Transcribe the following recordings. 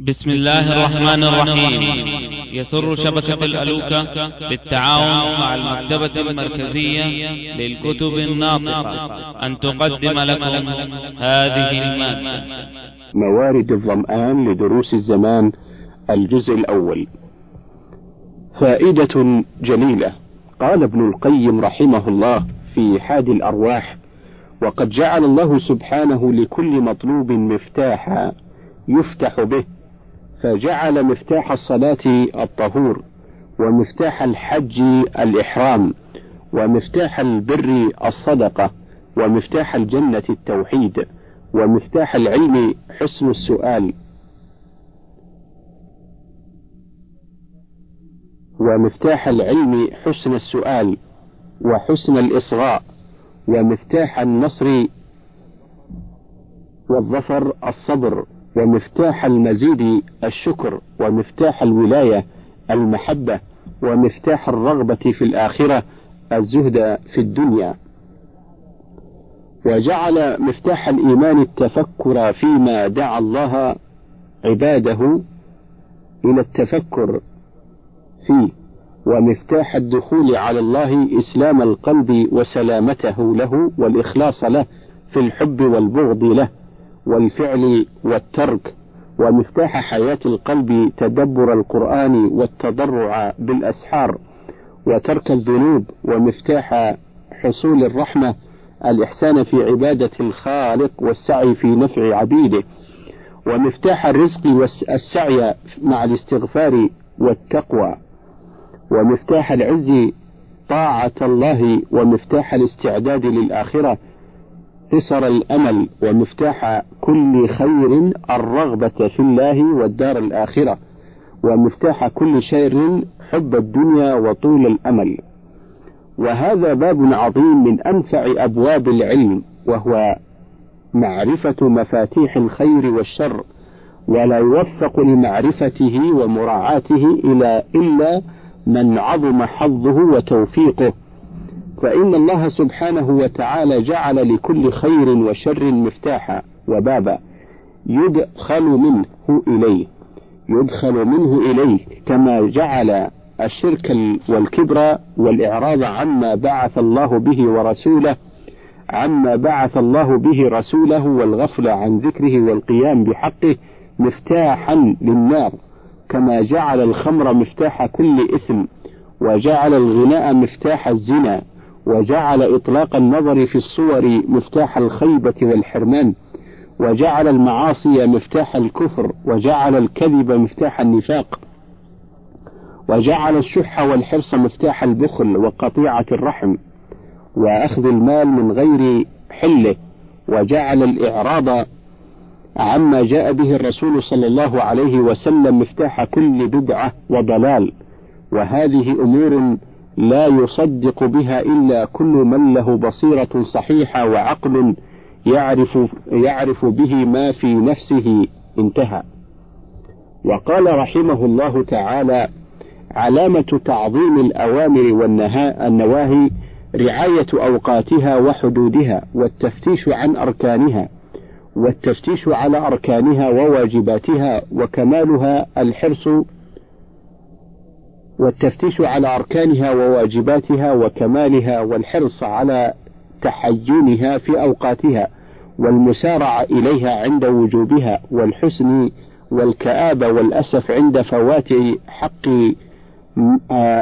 بسم الله الرحمن الرحيم. يسر شبكة الألوكة بالتعاون مع المكتبة المركزية للكتب الناطقة. أن تقدم لكم هذه المادة. موارد الظمآن لدروس الزمان الجزء الأول. فائدة جليلة. قال ابن القيم رحمه الله في حاد الأرواح وقد جعل الله سبحانه لكل مطلوب مفتاحا يفتح به فجعل مفتاح الصلاة الطهور ومفتاح الحج الإحرام ومفتاح البر الصدقة ومفتاح الجنة التوحيد ومفتاح العلم حسن السؤال. ومفتاح العلم حسن السؤال وحسن الإصغاء ومفتاح النصر والظفر الصبر. ومفتاح المزيد الشكر ومفتاح الولاية المحبة ومفتاح الرغبة في الآخرة الزهد في الدنيا. وجعل مفتاح الإيمان التفكر فيما دعا الله عباده إلى التفكر فيه. ومفتاح الدخول على الله إسلام القلب وسلامته له والإخلاص له في الحب والبغض له. والفعل والترك ومفتاح حياة القلب تدبر القرآن والتضرع بالأسحار وترك الذنوب ومفتاح حصول الرحمة الإحسان في عبادة الخالق والسعي في نفع عبيده ومفتاح الرزق والسعي مع الاستغفار والتقوى ومفتاح العز طاعة الله ومفتاح الاستعداد للآخرة قصر الأمل ومفتاح كل خير الرغبة في الله والدار الآخرة ومفتاح كل شر حب الدنيا وطول الأمل. وهذا باب عظيم من أنفع أبواب العلم وهو معرفة مفاتيح الخير والشر ولا يوفق لمعرفته ومراعاته إلى إلا من عظم حظه وتوفيقه. فإن الله سبحانه وتعالى جعل لكل خير وشر مفتاحا وبابا يدخل منه إليه يدخل منه إليه كما جعل الشرك والكبر والإعراض عما بعث الله به ورسوله عما بعث الله به رسوله والغفلة عن ذكره والقيام بحقه مفتاحا للنار كما جعل الخمر مفتاح كل إثم وجعل الغناء مفتاح الزنا وجعل إطلاق النظر في الصور مفتاح الخيبة والحرمان وجعل المعاصي مفتاح الكفر وجعل الكذب مفتاح النفاق وجعل الشح والحرص مفتاح البخل وقطيعة الرحم وأخذ المال من غير حله وجعل الإعراض عما جاء به الرسول صلى الله عليه وسلم مفتاح كل بدعة وضلال. وهذه أمور لا يصدق بها إلا كل من له بصيرة صحيحة وعقل يعرف يعرف به ما في نفسه انتهى. وقال رحمه الله تعالى: علامة تعظيم الأوامر والنواهي رعاية أوقاتها وحدودها والتفتيش عن أركانها والتفتيش على أركانها وواجباتها وكمالها الحرص والتفتيش على أركانها وواجباتها وكمالها والحرص على تحينها في أوقاتها والمسارعة إليها عند وجوبها والحسن والكآبة والأسف عند فوات حق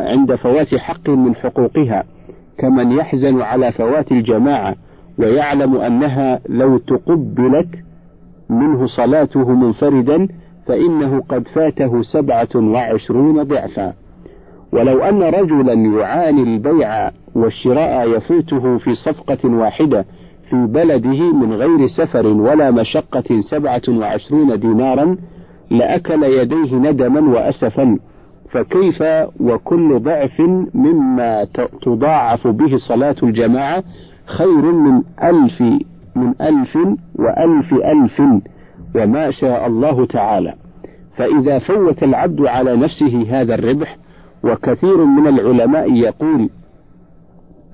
عند فوات حق من حقوقها. كمن يحزن على فوات الجماعة ويعلم أنها لو تقبلت منه صلاته منفردا فإنه قد فاته سبعة وعشرون ضعفا. ولو أن رجلا يعاني البيع والشراء يفوته في صفقة واحدة في بلده من غير سفر ولا مشقة سبعة وعشرون دينارا لأكل يديه ندما وأسفا فكيف وكل ضعف مما تضاعف به صلاة الجماعة خير من ألف من ألف وألف ألف وما شاء الله تعالى. فإذا فوت العبد على نفسه هذا الربح وكثير من العلماء يقول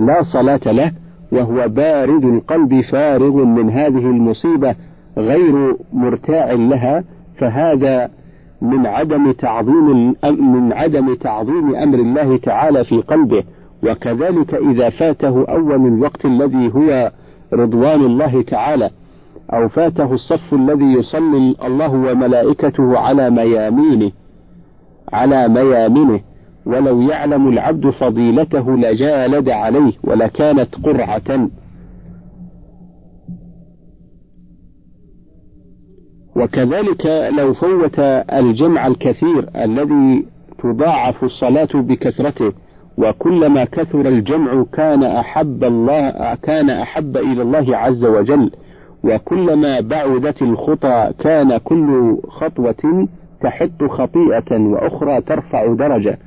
لا صلاة له وهو بارد القلب فارغ من هذه المصيبة غير مرتاع لها فهذا من عدم تعظيم من عدم تعظيم أمر الله تعالى في قلبه. وكذلك إذا فاته أول الوقت الذي هو رضوان الله تعالى أو فاته الصف الذي يصلي الله وملائكته على ميامينه على ميامنه ولو يعلم العبد فضيلته لجالد عليه ولكانت قرعة. وكذلك لو فوت الجمع الكثير الذي تضاعف الصلاة بكثرته وكلما كثر الجمع كان أحب الله كان أحب إلى الله عز وجل وكلما بعدت الخطى كان كل خطوة تحط خطيئة وأخرى ترفع درجة.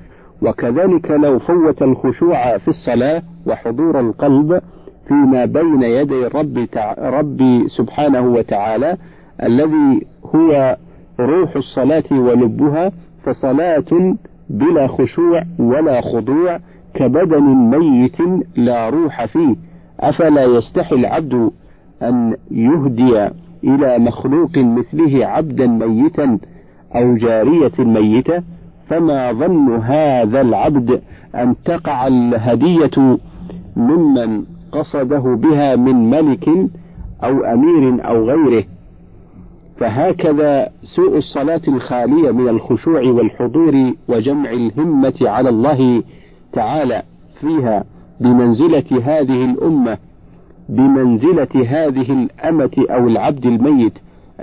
وكذلك لو فوت الخشوع في الصلاة وحضور القلب فيما بين يدي الرب ربي سبحانه وتعالى الذي هو روح الصلاة ولبها فصلاة بلا خشوع ولا خضوع كبدن ميت لا روح فيه. أفلا يستحي العبد أن يهدي إلى مخلوق مثله عبدا ميتا أو جارية ميتة؟ فما ظن هذا العبد أن تقع الهدية ممن قصده بها من ملك أو أمير أو غيره. فهكذا سوء الصلاة الخالية من الخشوع والحضور وجمع الهمة على الله تعالى فيها بمنزلة هذه الأمة بمنزلة هذه الأمة أو العبد الميت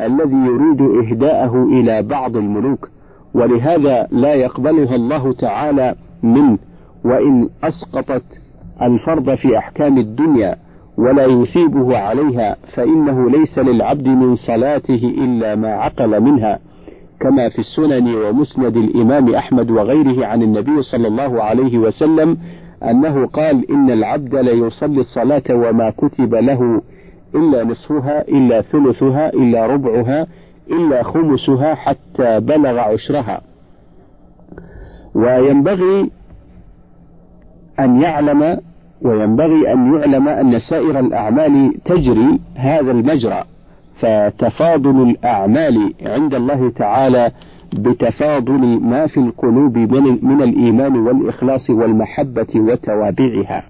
الذي يريد إهداءه إلى بعض الملوك. ولهذا لا يقبلها الله تعالى منه وإن أسقطت الفرض في أحكام الدنيا ولا يثيبه عليها فإنه ليس للعبد من صلاته إلا ما عقل منها كما في السنن ومسند الإمام أحمد وغيره عن النبي صلى الله عليه وسلم أنه قال إن العبد ليصلي الصلاة وما كتب له إلا نصفها إلا ثلثها إلا ربعها إلا خمسها حتى بلغ عشرها. وينبغي أن يعلم وينبغي أن يعلم أن سائر الأعمال تجري هذا المجرى. فتفاضل الأعمال عند الله تعالى بتفاضل ما في القلوب من الإيمان والإخلاص والمحبة وتوابعها.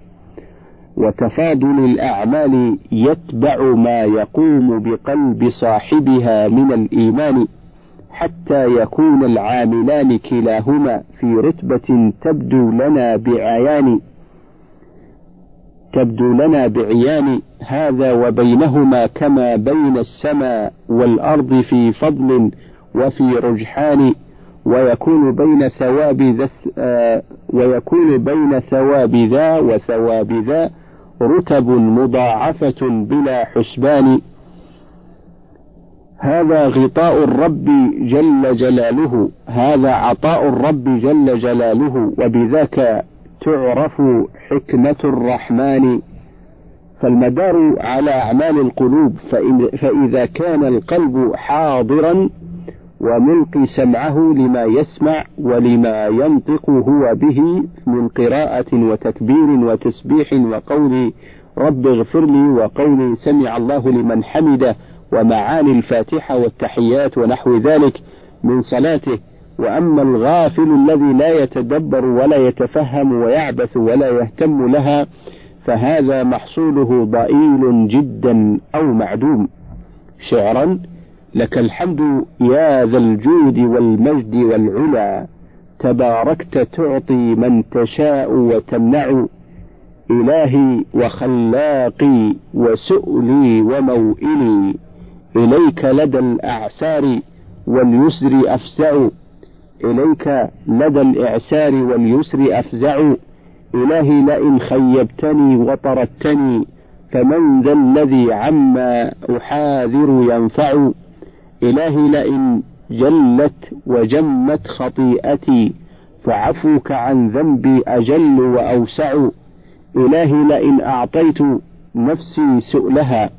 وتفاضل الأعمال يتبع ما يقوم بقلب صاحبها من الإيمان حتى يكون العاملان كلاهما في رتبة تبدو لنا بعيان. تبدو لنا بعيان هذا وبينهما كما بين السماء والأرض في فضل وفي رجحان ويكون بين ثواب ذا آه، ويكون بين ثواب ذا وثواب ذا رتب مضاعفة بلا حسبان. هذا غطاء الرب جل جلاله. هذا عطاء الرب جل جلاله. وبذاك تعرف حكمة الرحمن. فالمدار على أعمال القلوب فإذا كان القلب حاضرا وملقي سمعه لما يسمع ولما ينطق هو به من قراءة وتكبير وتسبيح وقول رب اغفر لي وقول سمع الله لمن حمده ومعاني الفاتحة والتحيات ونحو ذلك من صلاته. وأما الغافل الذي لا يتدبر ولا يتفهم ويعبث ولا يهتم لها فهذا محصوله ضئيل جدا أو معدوم. شعرا لك الحمد يا ذا الجود والمجد والعلا تباركت تعطي من تشاء وتمنع إلهي وخلاقي وسؤلي وموئلي إليك لدى الأعسار واليسر أفزع إليك لدى الإعسار واليسر أفزع إلهي لئن خيبتني وطردتني فمن ذا الذي عما أحاذر ينفع؟ إلهي لئن جلت وجمت خطيئتي فعفوك عن ذنبي أجل وأوسع. إلهي لئن أعطيت نفسي سؤلها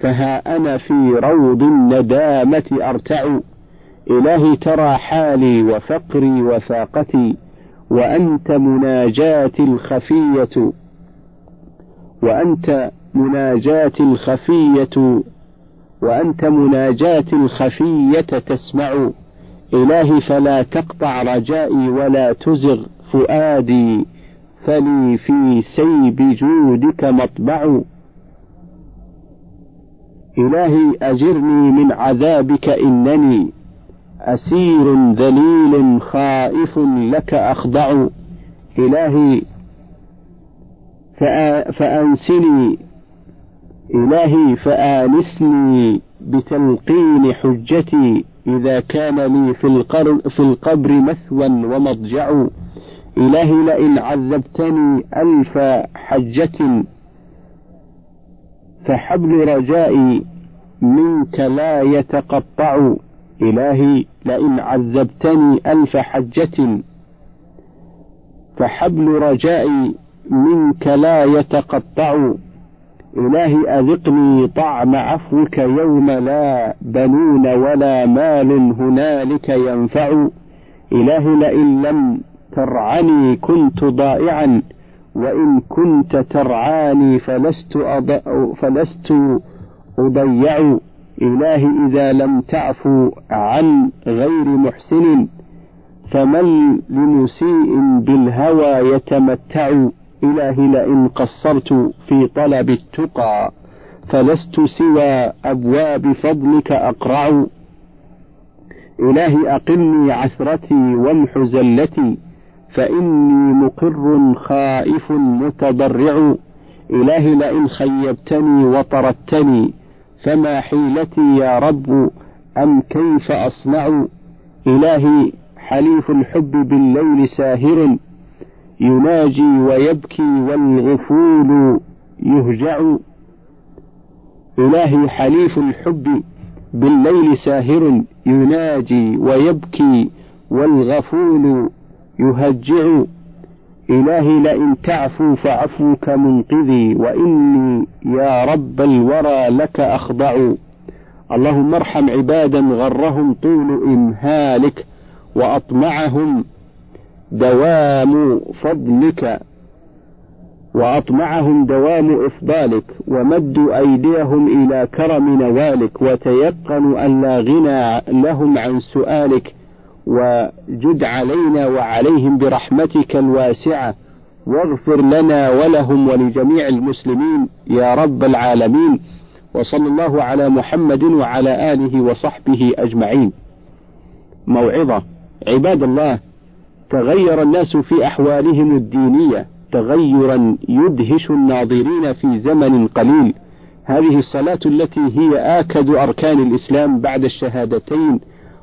فها أنا في روض الندامة أرتع. إلهي ترى حالي وفقري وفاقتي وأنت مناجاتي الخفية. وأنت مناجاتي الخفية وأنت مناجاتي الخفية تسمع. إلهي فلا تقطع رجائي ولا تزغ فؤادي. فلي في سيب جودك مطبع. إلهي أجرني من عذابك إنني أسير ذليل خائف لك أخضع. إلهي فأنسني إلهي فآنسني بتلقين حجتي إذا كان لي في, في القبر مثوى ومضجع. إلهي لئن عذبتني ألف حجة فحبل رجائي منك لا يتقطع. إلهي لئن عذبتني ألف حجة فحبل رجائي منك لا يتقطع. إلهي أذقني طعم عفوك يوم لا بنون ولا مال هنالك ينفع. إلهي لئن لم ترعني كنت ضائعا وإن كنت ترعاني فلست فلست أضيع. إلهي إذا لم تعفو عن غير محسن فمن لمسيء بالهوى يتمتع. إلهي لئن قصرت في طلب التقى فلست سوى أبواب فضلك أقرع. إلهي أقلني عثرتي وامح زلتي فإني مقر خائف متضرع. إلهي لئن خيبتني وطردتني فما حيلتي يا رب أم كيف أصنع؟ إلهي حليف الحب بالليل ساهر. يناجي ويبكي والغفول يهجع. إلهي حليف الحب بالليل ساهر يناجي ويبكي والغفول يهجع. إلهي لئن تعفو فعفوك منقذي وإني يا رب الورى لك أخضع. اللهم ارحم عبادا غرهم طول إمهالك وأطمعهم دوام فضلك وأطمعهم دوام إفضالك ومدوا أيديهم إلى كرم نوالك وتيقنوا أن لا غنى لهم عن سؤالك وجد علينا وعليهم برحمتك الواسعة واغفر لنا ولهم ولجميع المسلمين يا رب العالمين وصلى الله على محمد وعلى آله وصحبه أجمعين. موعظة. عباد الله تغير الناس في أحوالهم الدينية تغيرا يدهش الناظرين في زمن قليل. هذه الصلاة التي هي آكد أركان الإسلام بعد الشهادتين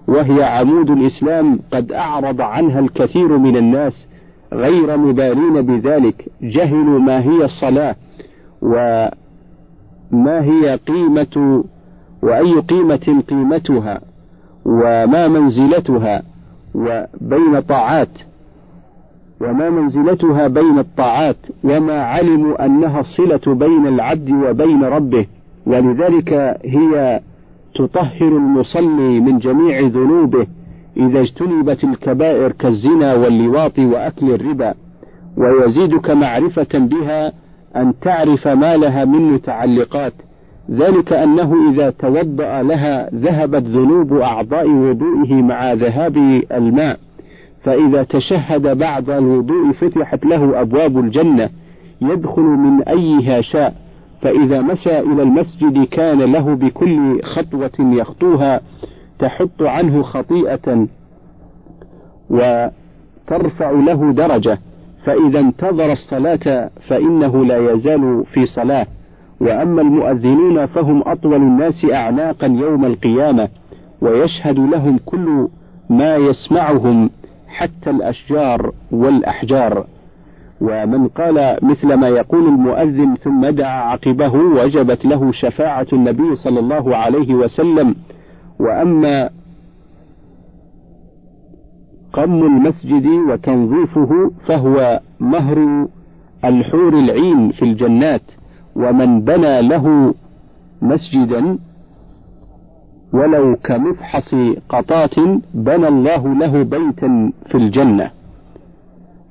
وهي عمود الإسلام قد أعرض عنها الكثير من الناس غير مبالين بذلك. جهلوا ما هي الصلاة وما هي قيمة وأي قيمة قيمتها وما منزلتها. وبين طاعات وما منزلتها بين الطاعات وما علموا أنها الصلة بين العبد وبين ربه ولذلك هي تطهر المصلي من جميع ذنوبه إذا اجتنبت الكبائر كالزنا واللواط وأكل الربا ويزيدك معرفة بها أن تعرف ما لها من متعلقات. ذلك أنه إذا توضأ لها ذهبت ذنوب أعضاء وضوئه مع ذهاب الماء فإذا تشهد بعد الوضوء فتحت له أبواب الجنة يدخل من أيها شاء فإذا مشى إلى المسجد كان له بكل خطوة يخطوها تحط عنه خطيئة وترفع له درجة فإذا انتظر الصلاة فإنه لا يزال في صلاة. وأما المؤذنون فهم أطول الناس أعناقا يوم القيامة ويشهد لهم كل ما يسمعهم حتى الأشجار والأحجار. ومن قال مثل ما يقول المؤذن ثم دعا عقبه وجبت له شفاعة النبي صلى الله عليه وسلم. وأما قم المسجد وتنظيفه فهو مهر الحور العين في الجنات. ومن بنى له مسجدا ولو كمفحص قطات بنى الله له بيتا في الجنة.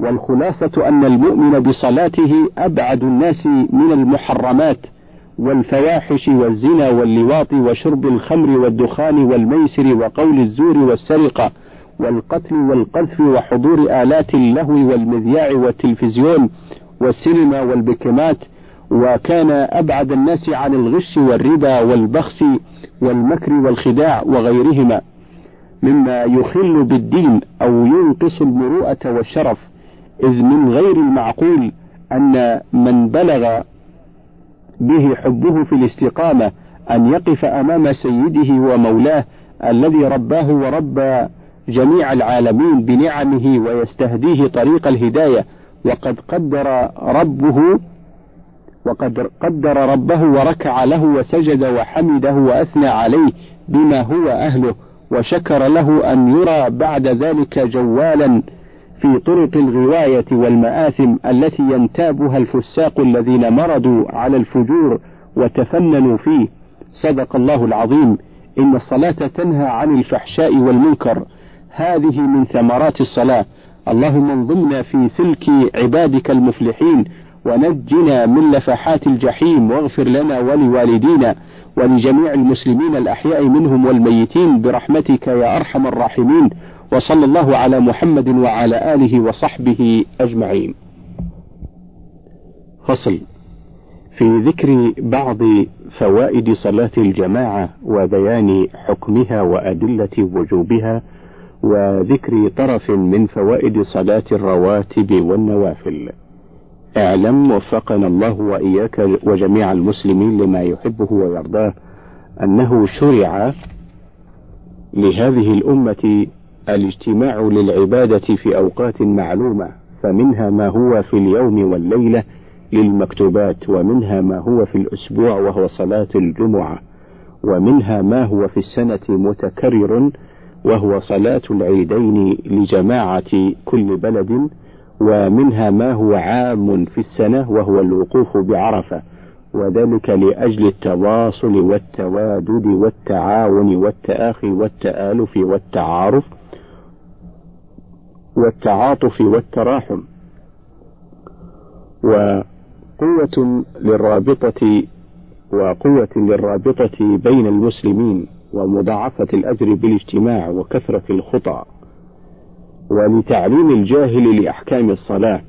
والخلاصة أن المؤمن بصلاته أبعد الناس من المحرمات والفواحش والزنا واللواط وشرب الخمر والدخان والميسر وقول الزور والسرقة والقتل والقذف وحضور آلات اللهو والمذياع والتلفزيون والسينما والبكمات وكان أبعد الناس عن الغش والربا والبخس والمكر والخداع وغيرهما مما يخل بالدين أو ينقص المروءة والشرف إذ من غير المعقول أن من بلغ به حبه في الاستقامة أن يقف أمام سيده ومولاه الذي رباه وربى جميع العالمين بنعمه ويستهديه طريق الهداية وقد قدر ربه وقد قدر ربه وركع له وسجد وحمده وأثنى عليه بما هو أهله وشكر له أن يرى بعد ذلك جوالا في طرق الغواية والمآثم التي ينتابها الفساق الذين مرضوا على الفجور وتفننوا فيه. صدق الله العظيم. إن الصلاة تنهى عن الفحشاء والمنكر. هذه من ثمرات الصلاة. اللهم انظمنا في سلك عبادك المفلحين. ونجنا من لفحات الجحيم واغفر لنا ولوالدينا ولجميع المسلمين الأحياء منهم والميتين برحمتك يا أرحم الراحمين وصلى الله على محمد وعلى آله وصحبه أجمعين فصل في ذكر بعض فوائد صلاة الجماعة وبيان حكمها وأدلة وجوبها وذكر طرف من فوائد صلاة الرواتب والنوافل. اعلم وفقنا الله وإياك وجميع المسلمين لما يحبه ويرضاه أنه شرع لهذه الأمة الاجتماع للعبادة في أوقات معلومة فمنها ما هو في اليوم والليلة للمكتوبات ومنها ما هو في الأسبوع وهو صلاة الجمعة ومنها ما هو في السنة متكرر وهو صلاة العيدين لجماعة كل بلد ومنها ما هو عام في السنة وهو الوقوف بعرفة وذلك لأجل التواصل والتوادد والتعاون والتآخي والتآلف والتعارف والتعاطف والتراحم. وقوة للرابطة وقوة للرابطة بين المسلمين ومضاعفة الأجر بالاجتماع وكثرة الخطى ولتعليم الجاهل لأحكام الصلاة.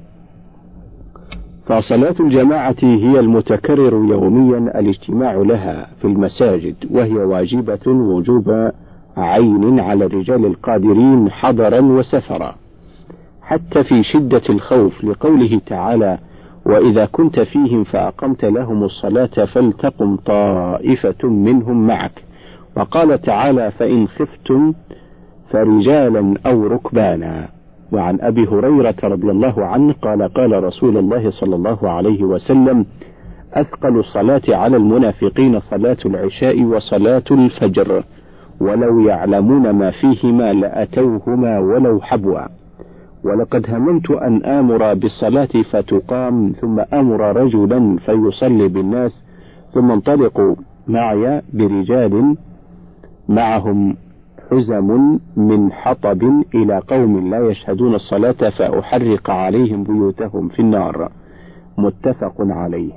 فصلاة الجماعة هي المتكرر يوميا الاجتماع لها في المساجد وهي واجبة وجوب عين على الرجال القادرين حضرا وسفرا. حتى في شدة الخوف لقوله تعالى وإذا كنت فيهم فأقمت لهم الصلاة فلتقم طائفة منهم معك وقال تعالى فإن خفتم فرجالا أو ركبانا. وعن أبي هريرة رضي الله عنه قال قال رسول الله صلى الله عليه وسلم أثقل الصلاة على المنافقين صلاة العشاء وصلاة الفجر ولو يعلمون ما فيهما لأتوهما ولو حبوا. ولقد هممت أن آمر بالصلاة فتقام ثم أمر رجلا فيصلي بالناس ثم انطلقوا معي برجال معهم. حزم من حطب إلى قوم لا يشهدون الصلاة فأحرق عليهم بيوتهم في النار. متفق عليه.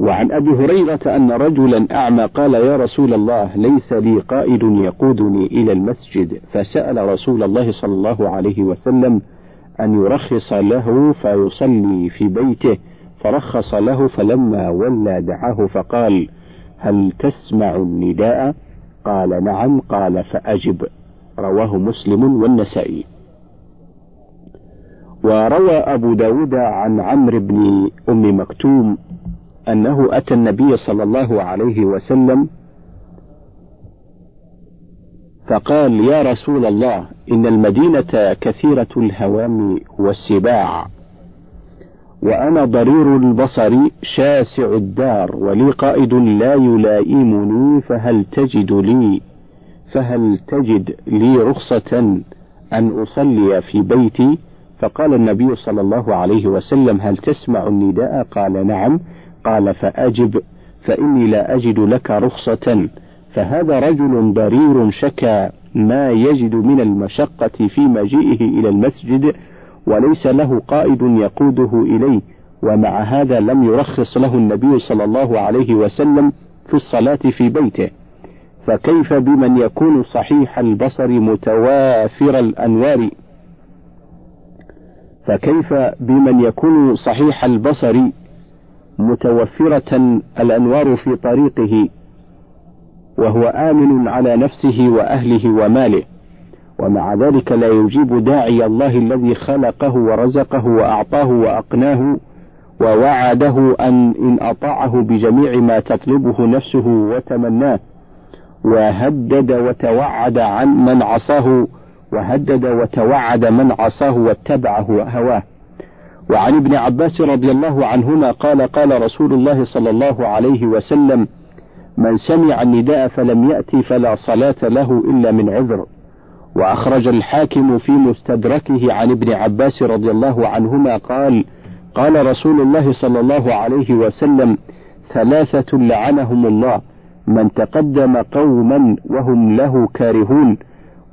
وعن أبي هريرة أن رجلا أعمى قال يا رسول الله ليس لي قائد يقودني إلى المسجد. فسأل رسول الله صلى الله عليه وسلم أن يرخص له فيصلي في بيته. فرخص له فلما ولى دعاه فقال هل تسمع النداء؟ قال نعم قال فأجب. رواه مسلم والنسائي. وروى أبو داود عن عمرو بن أم مكتوم أنه أتى النبي صلى الله عليه وسلم فقال يا رسول الله إن المدينة كثيرة الهوام والسباع. وأنا ضرير البصر شاسع الدار ولي قائد لا يلائمني فهل تجد لي فهل تجد لي رخصة أن أصلي في بيتي؟ فقال النبي صلى الله عليه وسلم هل تسمع النداء؟ قال نعم. قال فأجب فإني لا أجد لك رخصة. فهذا رجل ضرير شكى ما يجد من المشقة في مجيئه إلى المسجد وليس له قائد يقوده إليه ومع هذا لم يرخص له النبي صلى الله عليه وسلم في الصلاة في بيته. فكيف بمن يكون صحيح البصر متوافر الأنوار؟ فكيف بمن يكون صحيح البصر متوفرة الأنوار في طريقه؟ وهو آمن على نفسه وأهله وماله. ومع ذلك لا يجيب داعي الله الذي خلقه ورزقه وأعطاه وأقناه ووعده أن إن أطاعه بجميع ما تطلبه نفسه وتمناه. وهدد وتوعد عن من عصاه وهدد وتوعد من عصاه واتبع هواه. وعن ابن عباس رضي الله عنهما قال قال رسول الله صلى الله عليه وسلم من سمع النداء فلم يأتي فلا صلاة له إلا من عذر. وأخرج الحاكم في مستدركه عن ابن عباس رضي الله عنهما قال قال رسول الله صلى الله عليه وسلم ثلاثة لعنهم الله من تقدم قوما وهم له كارهون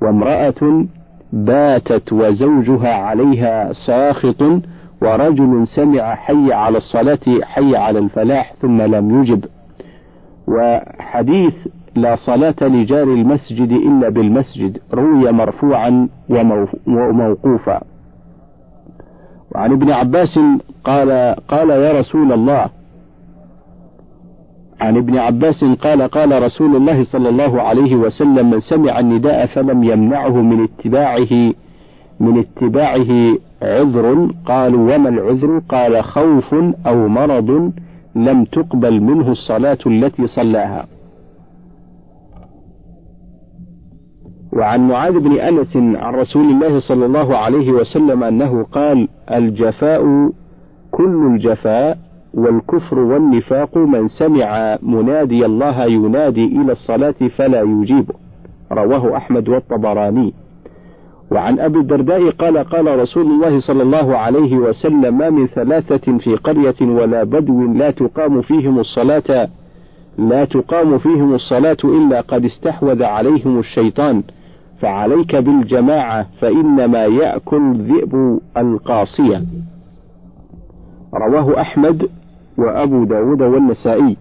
وامرأة باتت وزوجها عليها ساخط ورجل سمع حي على الصلاة حي على الفلاح ثم لم يجب. وحديث لا صلاة لجار المسجد إلا بالمسجد. روي مرفوعا وموقوفا. وعن ابن عباس قال قال يا رسول الله. عن ابن عباس قال قال رسول الله صلى الله عليه وسلم من سمع النداء فلم يمنعه من اتباعه من اتباعه عذر. قالوا وما العذر؟ قال خوف أو مرض لم تقبل منه الصلاة التي صلاها. وعن معاذ بن أنس عن رسول الله صلى الله عليه وسلم أنه قال الجفاء كل الجفاء والكفر والنفاق من سمع منادي الله ينادي إلى الصلاة فلا يجيبه. رواه أحمد والطبراني. وعن أبي الدرداء قال قال رسول الله صلى الله عليه وسلم ما من ثلاثة في قرية ولا بدو لا تقام فيهم الصلاة لا تقام فيهم الصلاة إلا قد استحوذ عليهم الشيطان. فعليك بالجماعة فإنما يأكل الذئب القاصية. رواه أحمد وأبو داود والنسائي.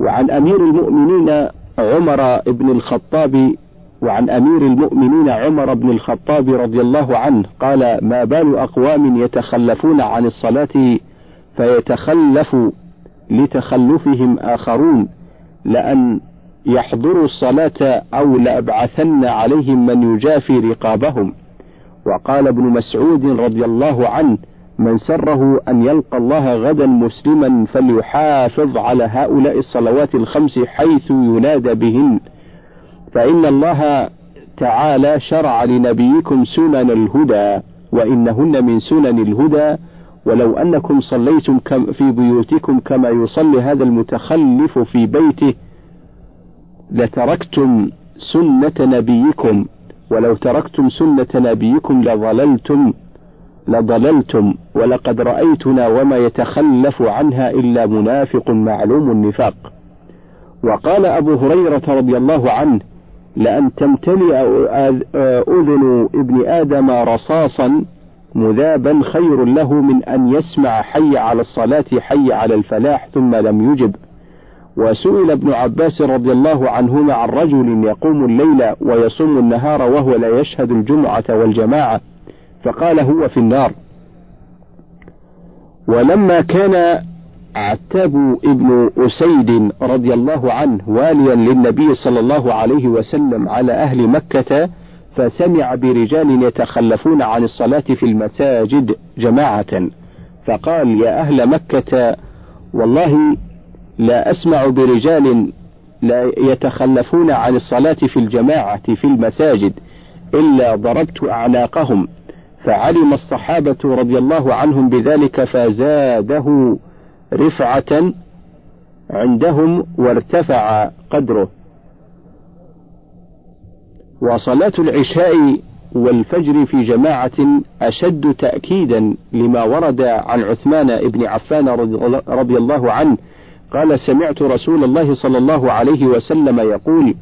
وعن أمير المؤمنين عمر بن الخطاب وعن أمير المؤمنين عمر بن الخطاب رضي الله عنه قال ما بال أقوام يتخلفون عن الصلاة فيتخلف لتخلفهم آخرون لأن يحضروا الصلاة أو لأبعثن عليهم من يجافي رقابهم. وقال ابن مسعود رضي الله عنه من سره أن يلقى الله غدا مسلما فليحافظ على هؤلاء الصلوات الخمس حيث ينادى بهن. فإن الله تعالى شرع لنبيكم سنن الهدى وإنهن من سنن الهدى. ولو أنكم صليتم في بيوتكم كما يصلي هذا المتخلف في بيته لتركتم سنة نبيكم ولو تركتم سنة نبيكم لضللتم لضللتم ولقد رأيتنا وما يتخلف عنها إلا منافق معلوم النفاق. وقال أبو هريرة رضي الله عنه لأن تمتلئ أذن ابن آدم رصاصا مذابا خير له من أن يسمع حي على الصلاة حي على الفلاح ثم لم يجب. وسئل ابن عباس رضي الله عنهما عن رجل يقوم الليل ويصوم النهار وهو لا يشهد الجمعة والجماعة فقال هو في النار. ولما كان عتاب ابن أسيد رضي الله عنه واليا للنبي صلى الله عليه وسلم على أهل مكة فسمع برجال يتخلفون عن الصلاة في المساجد جماعة فقال يا أهل مكة والله لا أسمع برجال لا يتخلفون عن الصلاة في الجماعة في المساجد إلا ضربت أعناقهم فعلم الصحابة رضي الله عنهم بذلك فزاده رفعة عندهم وارتفع قدره. وصلاة العشاء والفجر في جماعة أشد تأكيدا لما ورد عن عثمان بن عفان رضي الله عنه قال سمعت رسول الله صلى الله عليه وسلم يقول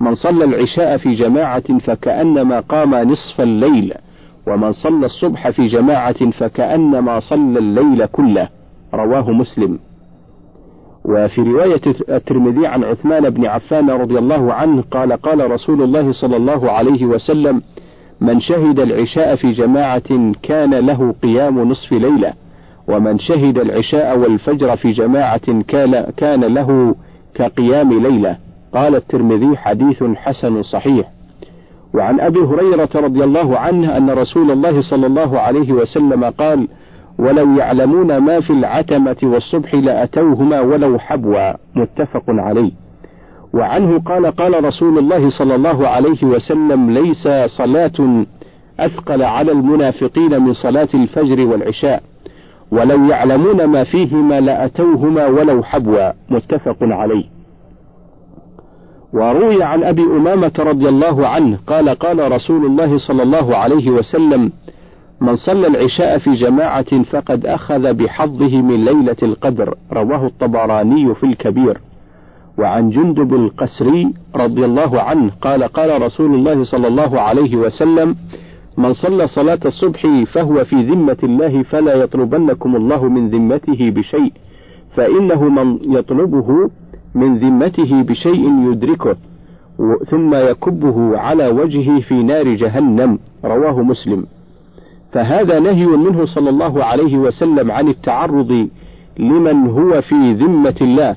من صلى العشاء في جماعة فكأنما قام نصف الليل ومن صلى الصبح في جماعة فكأنما صلى الليل كله. رواه مسلم. وفي رواية الترمذي عن عثمان بن عفان رضي الله عنه قال قال رسول الله صلى الله عليه وسلم من شهد العشاء في جماعة كان له قيام نصف ليلة ومن شهد العشاء والفجر في جماعة كان له كقيام ليلة. قال الترمذي حديث حسن صحيح. وعن أبي هريرة رضي الله عنه أن رسول الله صلى الله عليه وسلم قال ولو يعلمون ما في العتمة والصبح لأتوهما ولو حبوا متفق عليه. وعنه قال قال رسول الله صلى الله عليه وسلم ليس صلاة أثقل على المنافقين من صلاة الفجر والعشاء ولو يعلمون ما فيهما لأتوهما ولو حبوا. متفق عليه. وروي عن أبي أمامة رضي الله عنه قال قال رسول الله صلى الله عليه وسلم من صلى العشاء في جماعة فقد أخذ بحظه من ليلة القدر. رواه الطبراني في الكبير. وعن جندب القسري رضي الله عنه قال قال رسول الله صلى الله عليه وسلم من صلى صلاة الصبح فهو في ذمة الله فلا يطلبنكم الله من ذمته بشيء فإنه من يطلبه من ذمته بشيء يدركه ثم يكبه على وجهه في نار جهنم رواه مسلم. فهذا نهي منه صلى الله عليه وسلم عن التعرض لمن هو في ذمة الله.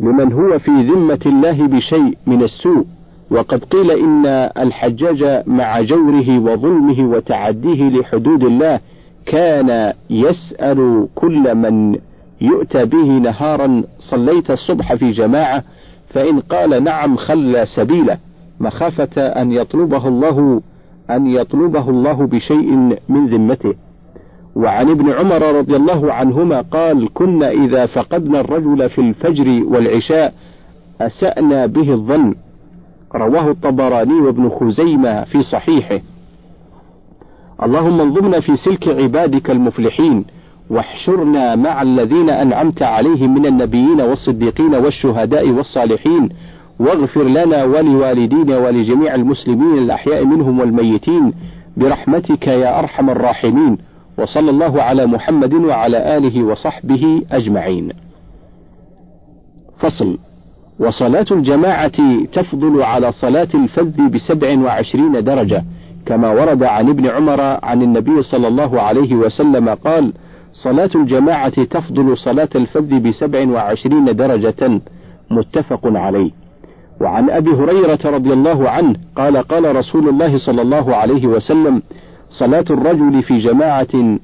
لمن هو في ذمة الله بشيء من السوء. وقد قيل إن الحجاج مع جوره وظلمه وتعديه لحدود الله كان يسأل كل من يؤتى به نهارا صليت الصبح في جماعة فإن قال نعم خلى سبيله مخافة أن يطلبه الله أن يطلبه الله بشيء من ذمته. وعن ابن عمر رضي الله عنهما قال كنا إذا فقدنا الرجل في الفجر والعشاء أسأنا به الظن رواه الطبراني وابن خزيمة في صحيحه اللهم انظمنا في سلك عبادك المفلحين واحشرنا مع الذين أنعمت عليهم من النبيين والصديقين والشهداء والصالحين واغفر لنا ولوالدينا ولجميع المسلمين الأحياء منهم والميتين برحمتك يا أرحم الراحمين وصلى الله على محمد وعلى آله وصحبه أجمعين. فصل وصلاة الجماعة تفضل على صلاة الفذ بسبع وعشرين درجة كما ورد عن ابن عمر عن النبي صلى الله عليه وسلم قال صلاة الجماعة تفضل صلاة الفذ بسبع وعشرين درجة متفق عليه. وعن أبي هريرة رضي الله عنه قال قال رسول الله صلى الله عليه وسلم صلاة الرجل في جماعة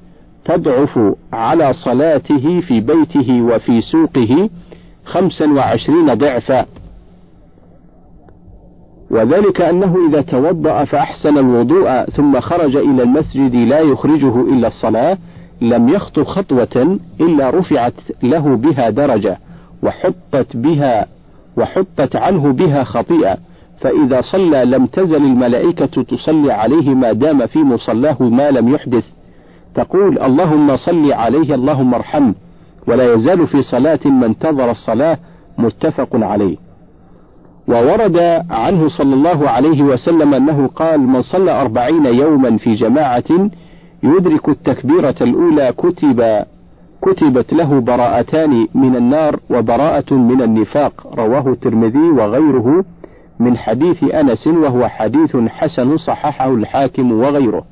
تضعف على صلاته في بيته وفي سوقه خمسا وعشرين ضعفا. وذلك أنه إذا توضأ فأحسن الوضوء ثم خرج إلى المسجد لا يخرجه إلا الصلاة لم يخط خطوة إلا رفعت له بها درجة وحطت بها وحطت عنه بها خطيئة. فإذا صلى لم تزل الملائكة تصلي عليه ما دام في مصلاه ما لم يحدث. تقول اللهم صل عليه اللهم ارحمه. ولا يزال في صلاة من انتظر الصلاة متفق عليه. وورد عنه صلى الله عليه وسلم أنه قال من صلى أربعين يوما في جماعة يدرك التكبيرة الأولى كتب كتبت له براءتان من النار وبراءة من النفاق. رواه الترمذي وغيره من حديث أنس وهو حديث حسن صححه الحاكم وغيره.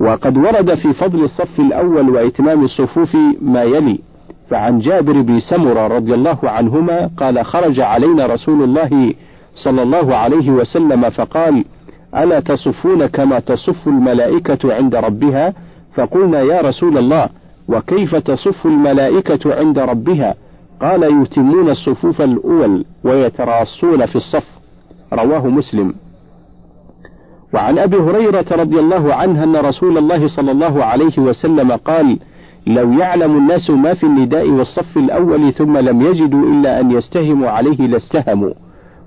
وقد ورد في فضل الصف الأول وإتمام الصفوف ما يلي. فعن جابر بن سمرة رضي الله عنهما قال خرج علينا رسول الله صلى الله عليه وسلم فقال ألا تصفون كما تصف الملائكة عند ربها؟ فقلنا يا رسول الله وكيف تصف الملائكة عند ربها؟ قال يتمون الصفوف الأول ويتراصون في الصف. رواه مسلم. وعن أبي هريرة رضي الله عنه أن رسول الله صلى الله عليه وسلم قال لو يعلم الناس ما في النداء والصف الأول ثم لم يجدوا إلا أن يستهموا عليه لاستهموا.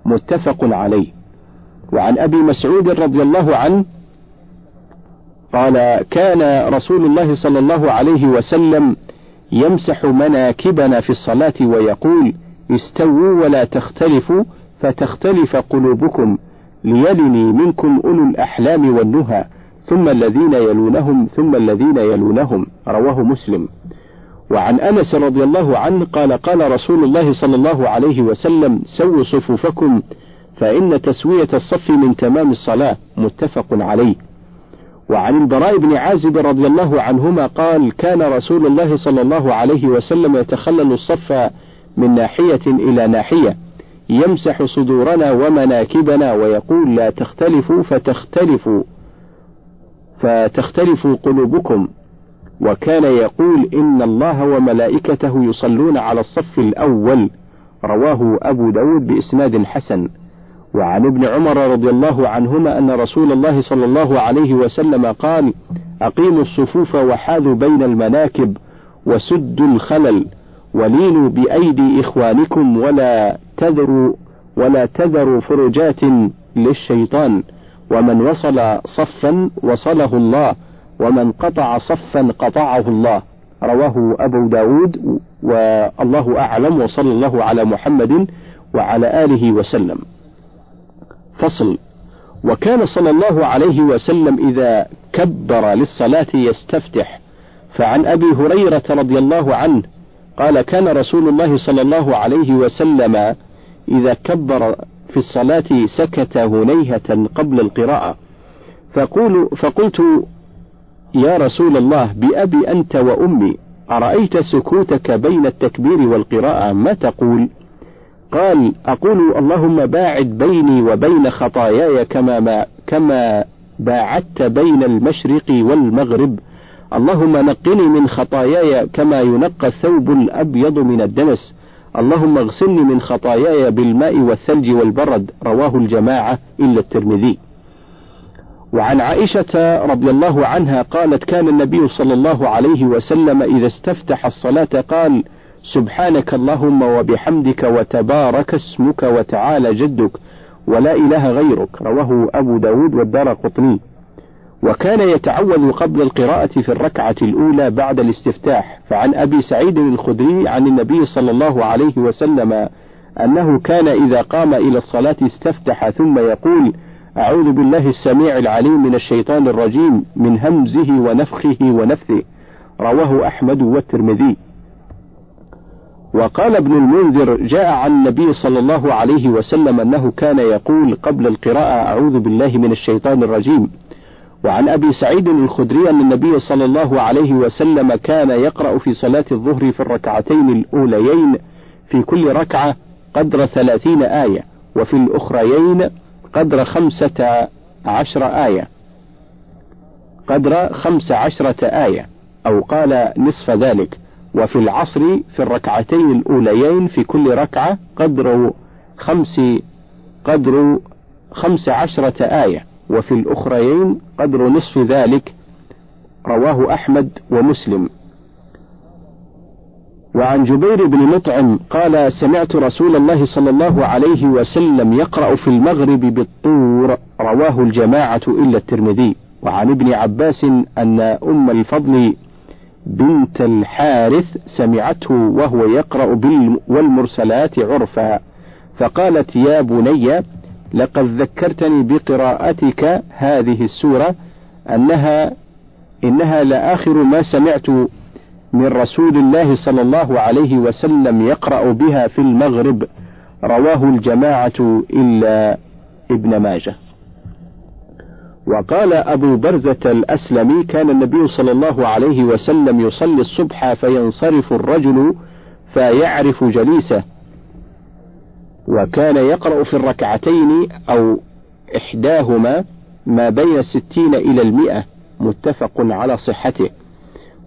متفق عليه. وعن أبي مسعود رضي الله عنه قال كان رسول الله صلى الله عليه وسلم يمسح مناكبنا في الصلاة ويقول استووا ولا تختلفوا فتختلف قلوبكم ليلني منكم أولو الأحلام والنهى. ثم الذين يلونهم ثم الذين يلونهم. رواه مسلم. وعن أنس رضي الله عنه قال قال رسول الله صلى الله عليه وسلم سووا صفوفكم فإن تسوية الصف من تمام الصلاة. متفق عليه. وعن البراء بن عازب رضي الله عنهما قال كان رسول الله صلى الله عليه وسلم يتخلل الصف من ناحية إلى ناحية يمسح صدورنا ومناكبنا ويقول لا تختلفوا فتختلفوا. فتختلف قلوبكم وكان يقول إن الله وملائكته يصلون على الصف الأول رواه أبو داود بإسناد حسن وعن ابن عمر رضي الله عنهما أن رسول الله صلى الله عليه وسلم قال أقيموا الصفوف وحاذوا بين المناكب وسدوا الخلل ولينوا بأيدي إخوانكم ولا تذروا ولا تذروا فرجات للشيطان ومن وصل صفا وصله الله ومن قطع صفا قطعه الله. رواه أبو داود والله أعلم وصلى الله على محمد وعلى آله وسلم. فصل وكان صلى الله عليه وسلم إذا كبر للصلاة يستفتح. فعن أبي هريرة رضي الله عنه قال كان رسول الله صلى الله عليه وسلم إذا كبر في الصلاة سكت هنيهة قبل القراءة. فقول فقلت يا رسول الله بأبي أنت وأمي أرأيت سكوتك بين التكبير والقراءة؟ ما تقول؟ قال أقول اللهم باعد بيني وبين خطاياي كما ما كما باعدت بين المشرق والمغرب. اللهم نقني من خطاياي كما ينقى الثوب الأبيض من الدنس. اللهم اغسلني من خطاياي بالماء والثلج والبرد رواه الجماعة إلا الترمذي. وعن عائشة رضي الله عنها قالت كان النبي صلى الله عليه وسلم إذا استفتح الصلاة قال سبحانك اللهم وبحمدك وتبارك اسمك وتعالى جدك ولا إله غيرك رواه أبو داود والدار قطني. وكان يتعوذ قبل القراءة في الركعة الأولى بعد الاستفتاح فعن أبي سعيد الخدري عن النبي صلى الله عليه وسلم أنه كان إذا قام إلى الصلاة استفتح ثم يقول أعوذ بالله السميع العليم من الشيطان الرجيم من همزه ونفخه ونفثه. رواه أحمد والترمذي. وقال ابن المنذر جاء عن النبي صلى الله عليه وسلم أنه كان يقول قبل القراءة أعوذ بالله من الشيطان الرجيم. وعن أبي سعيد الخدري أن النبي صلى الله عليه وسلم كان يقرأ في صلاة الظهر في الركعتين الأوليين في كل ركعة قدر ثلاثين آية وفي الأخريين قدر خمسة عشر آية. قدر خمس عشرة آية أو قال نصف ذلك. وفي العصر في الركعتين الأوليين في كل ركعة قدر خمس قدر خمس عشرة آية. وفي الأخريين قدر نصف ذلك رواه أحمد ومسلم. وعن جبير بن مطعم قال سمعت رسول الله صلى الله عليه وسلم يقرأ في المغرب بالطور رواه الجماعة إلا الترمذي. وعن ابن عباس أن أم الفضل بنت الحارث سمعته وهو يقرأ والمرسلات عرفا فقالت يا بني لقد ذكرتني بقراءتك هذه السورة أنها إنها لآخر ما سمعت من رسول الله صلى الله عليه وسلم يقرأ بها في المغرب رواه الجماعة إلا ابن ماجه. وقال أبو برزة الأسلمي كان النبي صلى الله عليه وسلم يصلي الصبح فينصرف الرجل فيعرف جليسه وكان يقرأ في الركعتين أو إحداهما ما بين الستين إلى المئة متفق على صحته.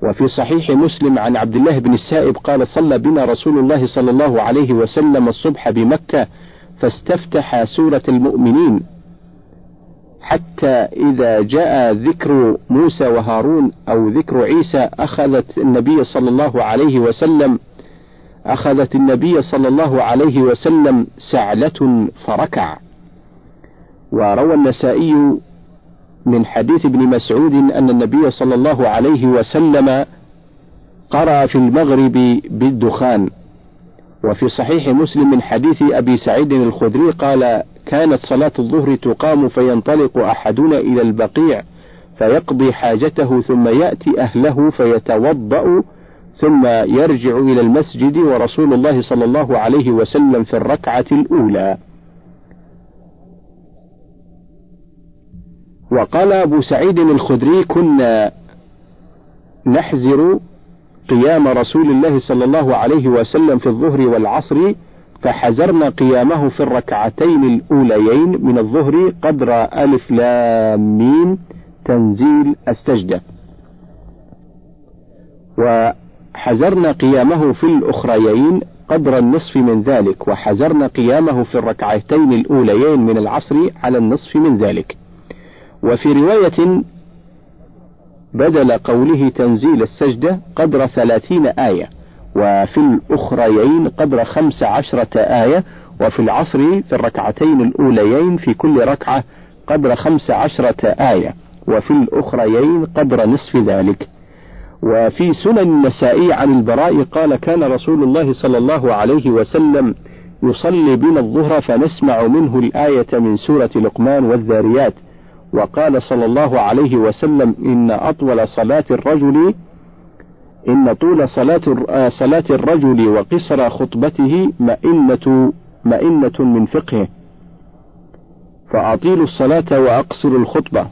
وفي صحيح مسلم عن عبد الله بن السائب قال صلى بنا رسول الله صلى الله عليه وسلم الصبح بمكة فاستفتح سورة المؤمنين حتى إذا جاء ذكر موسى وهارون أو ذكر عيسى أخذت النبي صلى الله عليه وسلم أخذت النبي صلى الله عليه وسلم سعلة فركع. وروى النسائي من حديث ابن مسعود أن النبي صلى الله عليه وسلم قرأ في المغرب بالدخان. وفي صحيح مسلم من حديث أبي سعيد الخدري قال كانت صلاة الظهر تقام فينطلق أحدنا إلى البقيع فيقضي حاجته ثم يأتي أهله فيتوضأ ثم يرجع إلى المسجد ورسول الله صلى الله عليه وسلم في الركعة الأولى. وقال أبو سعيد الخدري كنا نحزر قيام رسول الله صلى الله عليه وسلم في الظهر والعصر فحزرنا قيامه في الركعتين الأوليين من الظهر قدر ألف لام ميم تنزيل السجدة وحزرنا قيامه في الأخريين قدر النصف من ذلك وحزرنا قيامه في الركعتين الأوليين من العصر على النصف من ذلك. وفي رواية بدل قوله تنزيل السجدة قدر ثلاثين آية وفي الأخريين قدر خمس عشرة آية وفي العصر في الركعتين الأوليين في كل ركعة قدر خمس عشرة آية وفي الأخريين قدر نصف ذلك. وفي سنن النسائي عن البراء قال كان رسول الله صلى الله عليه وسلم يصلي بنا الظهر فنسمع منه الآية من سورة لقمان والذاريات. وقال صلى الله عليه وسلم إن أطول صلاة الرجل إن طول صلاة آه، صلاة الرجل وقصر خطبته مئنة مئنة من فقهه. فأطيلوا الصلاة وأقصروا الخطبة.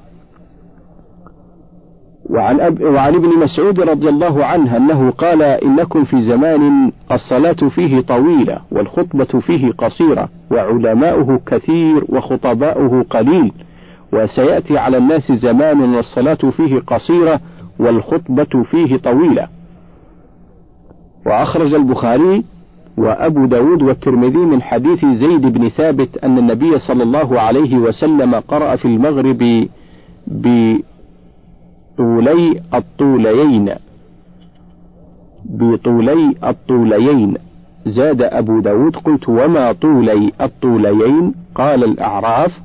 وعن, أب وعن ابن مسعود رضي الله عنه أنه قال إنكم في زمان الصلاة فيه طويلة والخطبة فيه قصيرة وعلماؤه كثير وخطباؤه قليل وسيأتي على الناس زمان والصلاة فيه قصيرة والخطبة فيه طويلة. وأخرج البخاري وأبو داود والترمذي من حديث زيد بن ثابت أن النبي صلى الله عليه وسلم قرأ في المغرب بطولي الطوليين. بطولي الطوليين. زاد أبو داود قلت وما طولي الطوليين؟ قال الأعراف.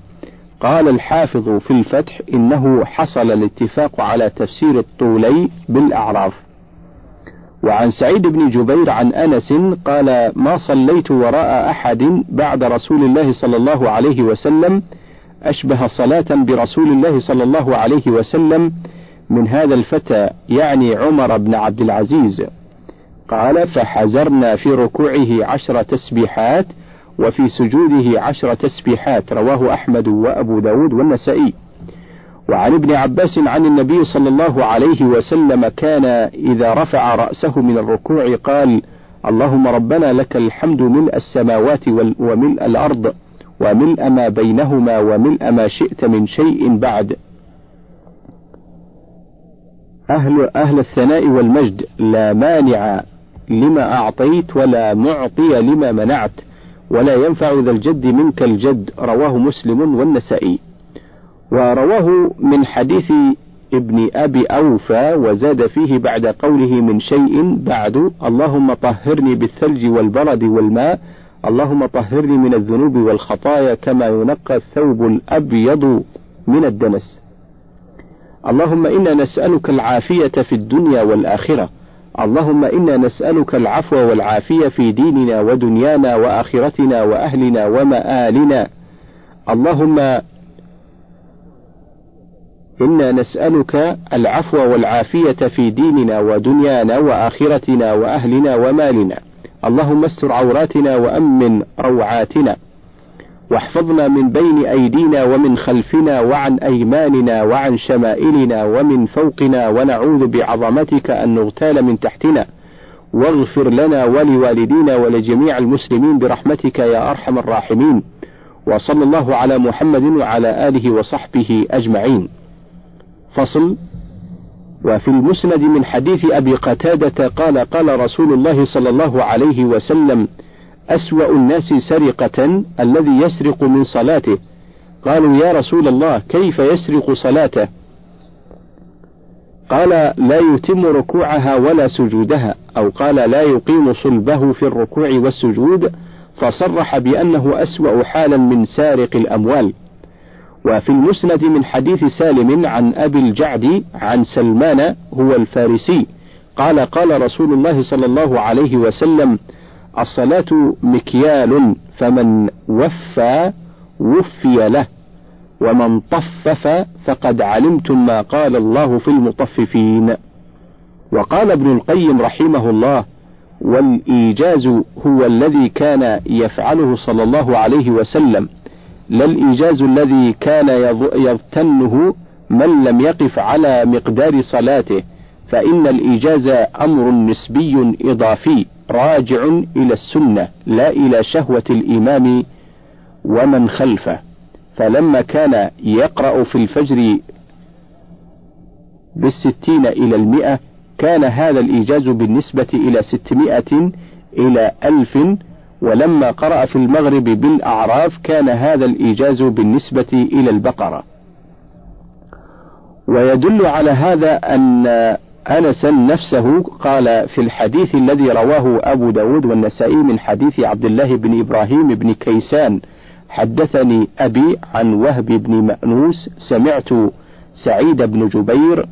قال الحافظ في الفتح إنه حصل الاتفاق على تفسير الطولي بالأعراف. وعن سعيد بن جبير عن أنس قال ما صليت وراء أحد بعد رسول الله صلى الله عليه وسلم أشبه صلاة برسول الله صلى الله عليه وسلم من هذا الفتى يعني عمر بن عبد العزيز قال فحزرنا في ركوعه عشر تسبيحات وفي سجوده عشر تسبيحات رواه أحمد وأبو داود والنسائي. وعن ابن عباس عن النبي صلى الله عليه وسلم كان إذا رفع رأسه من الركوع قال اللهم ربنا لك الحمد ملء السماوات وملء الأرض وملء ما بينهما وملء ما شئت من شيء بعد. أهل أهل الثناء والمجد لا مانع لما أعطيت ولا معطي لما منعت ولا ينفع ذا الجد منك الجد رواه مسلم والنسائي. ورواه من حديث ابن أبي أوفى وزاد فيه بعد قوله من شيء بعد اللهم طهرني بالثلج والبرد والماء اللهم طهرني من الذنوب والخطايا كما ينقى الثوب الأبيض من الدنس. اللهم إنا نسألك العافية في الدنيا والآخرة. اللهم إنا نسألك العفو والعافية في ديننا ودنيانا وآخرتنا وأهلنا ومآلنا. اللهم إنا نسألك العفو والعافية في ديننا ودنيانا وآخرتنا وأهلنا ومالنا. اللهم استر عوراتنا وأمن روعاتنا. واحفظنا من بين أيدينا ومن خلفنا وعن أيماننا وعن شمائلنا ومن فوقنا ونعوذ بعظمتك أن نغتال من تحتنا. واغفر لنا ولوالدينا ولجميع المسلمين برحمتك يا أرحم الراحمين. وصلى الله على محمد وعلى آله وصحبه أجمعين. فصل وفي المسند من حديث أبي قتادة قال قال رسول الله صلى الله عليه وسلم أسوأ الناس سرقة الذي يسرق من صلاته. قالوا يا رسول الله كيف يسرق صلاته؟ قال لا يتم ركوعها ولا سجودها. أو قال لا يقيم صلبه في الركوع والسجود. فصرح بأنه أسوأ حالا من سارق الأموال. وفي المسند من حديث سالم عن أبي الجعد عن سلمان هو الفارسي قال قال رسول الله صلى الله عليه وسلم الصلاة مكيال فمن وفى وفي له ومن طفف فقد علمتم ما قال الله في المطففين. وقال ابن القيم رحمه الله والإيجاز هو الذي كان يفعله صلى الله عليه وسلم لا الإيجاز الذي كان يغتنه من لم يقف على مقدار صلاته فإن الإيجاز أمر نسبي إضافي. راجع إلى السنة لا إلى شهوة الإمام ومن خلفه. فلما كان يقرأ في الفجر بالستين إلى المئة كان هذا الإيجاز بالنسبة إلى ستمائة إلى ألف. ولما قرأ في المغرب بالأعراف كان هذا الإيجاز بالنسبة إلى البقرة. ويدل على هذا أن أنسا نفسه قال في الحديث الذي رواه أبو داود والنسائي من حديث عبد الله بن إبراهيم بن كيسان حدثني أبي عن وهب بن مأنوس سمعت سعيد بن جبير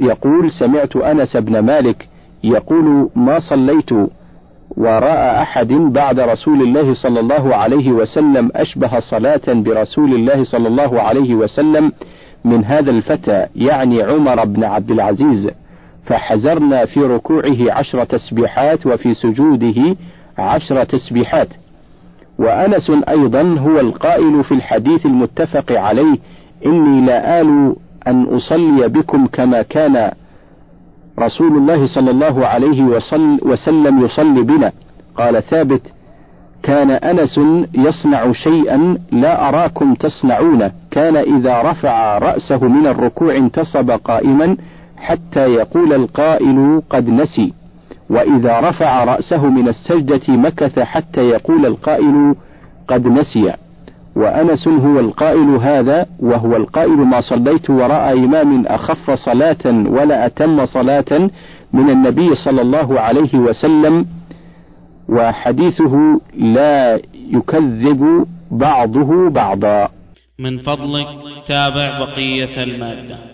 يقول سمعت أنس بن مالك يقول ما صليت وراء أحد بعد رسول الله صلى الله عليه وسلم أشبه صلاة برسول الله صلى الله عليه وسلم من هذا الفتى يعني عمر بن عبد العزيز. فحزرنا في ركوعه عشر تسبيحات وفي سجوده عشر تسبيحات. وأنس أيضا هو القائل في الحديث المتفق عليه إني لا آل أن أصلي بكم كما كان رسول الله صلى الله عليه وسلم يصلي بنا. قال ثابت كان أنس يصنع شيئا لا أراكم تصنعونه. كان إذا رفع رأسه من الركوع انتصب قائما حتى يقول القائل قد نسي وإذا رفع رأسه من السجدة مكث حتى يقول القائل قد نسي. وأنس هو القائل هذا وهو القائل ما صليت وراء إمام أخف صلاة ولا أتم صلاة من النبي صلى الله عليه وسلم وحديثه لا يكذب بعضه بعضا. من فضلك تابع بقية المادة.